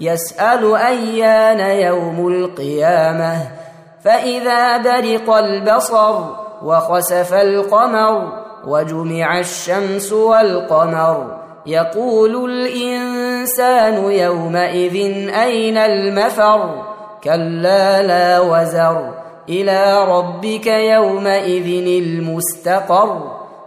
يسأل أيان يوم القيامة. فإذا برق البصر وخسف القمر وجمع الشمس والقمر يقول الإنسان يومئذ أين المفر؟ كلا لا وزر. إلى ربك يومئذ المستقر.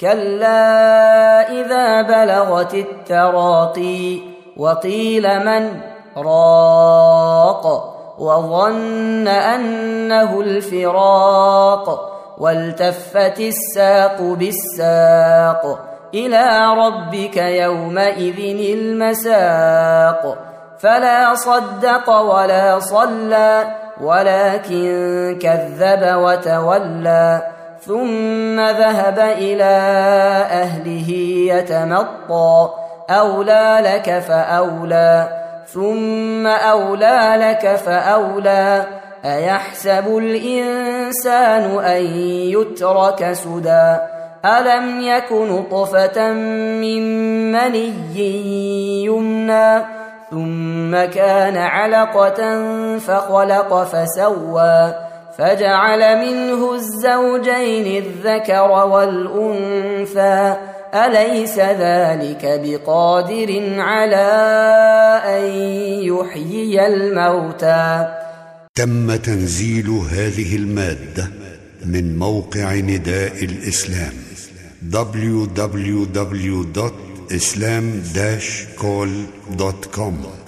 كلا اذا بلغت التراقي وقيل من راق وظن انه الفراق والتفت الساق بالساق إلى ربك يومئذ المساق فلا صدق ولا صلى ولكن كذب وتولى ثم ذهب إلى اهله يتمطى اولى لك فاولى ثم اولى لك فاولى ايحسب الانسان ان يترك سدى الم يك نطفه من مني يمنى ثم كان علقه فخلق فسوى فجعل منه الزوجين الذكر والأنثى. أليس ذلك بقادر على أن يحيي الموتى؟ تم تنزيل هذه المادة من موقع نداء الإسلام www.islam-call.com